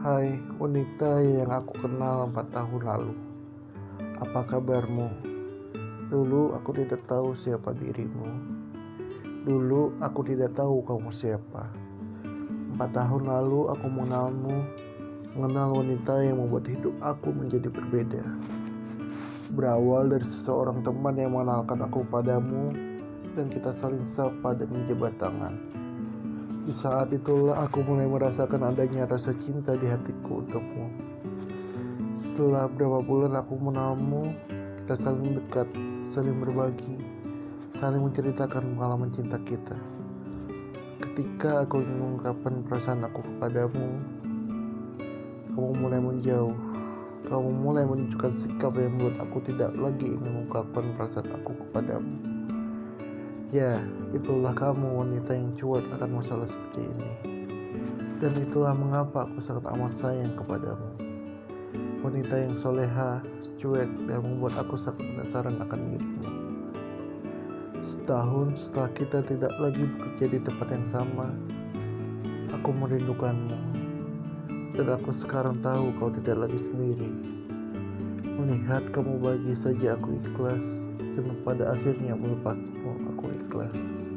Hai wanita yang aku kenal empat tahun lalu. Apa kabarmu? Dulu aku tidak tahu siapa dirimu. Dulu aku tidak tahu kamu siapa. Empat tahun lalu aku mengenalmu Mengenal wanita yang membuat hidup aku menjadi berbeda. Berawal dari seseorang teman yang mengenalkan aku padamu Dan kita saling sapa dan menjabat tangan di saat itulah aku mulai merasakan adanya rasa cinta di hatiku untukmu. Setelah beberapa bulan aku mengenalmu, kita saling dekat, saling berbagi, saling menceritakan pengalaman cinta kita. Ketika aku mengungkapkan perasaan aku kepadamu, kamu mulai menjauh. Kamu mulai menunjukkan sikap yang membuat aku tidak lagi ingin mengungkapkan perasaan aku kepadamu. Ya, itulah kamu wanita yang cuek akan masalah seperti ini. Dan itulah mengapa aku sangat amat sayang kepadamu. Wanita yang soleha, cuek, dan membuat aku sangat penasaran akan dirimu. Setahun setelah kita tidak lagi bekerja di tempat yang sama, aku merindukanmu. Dan aku sekarang tahu kau tidak lagi sendiri. Melihat kamu bahagia saja aku ikhlas dan pada akhirnya melepasmu aku ikhlas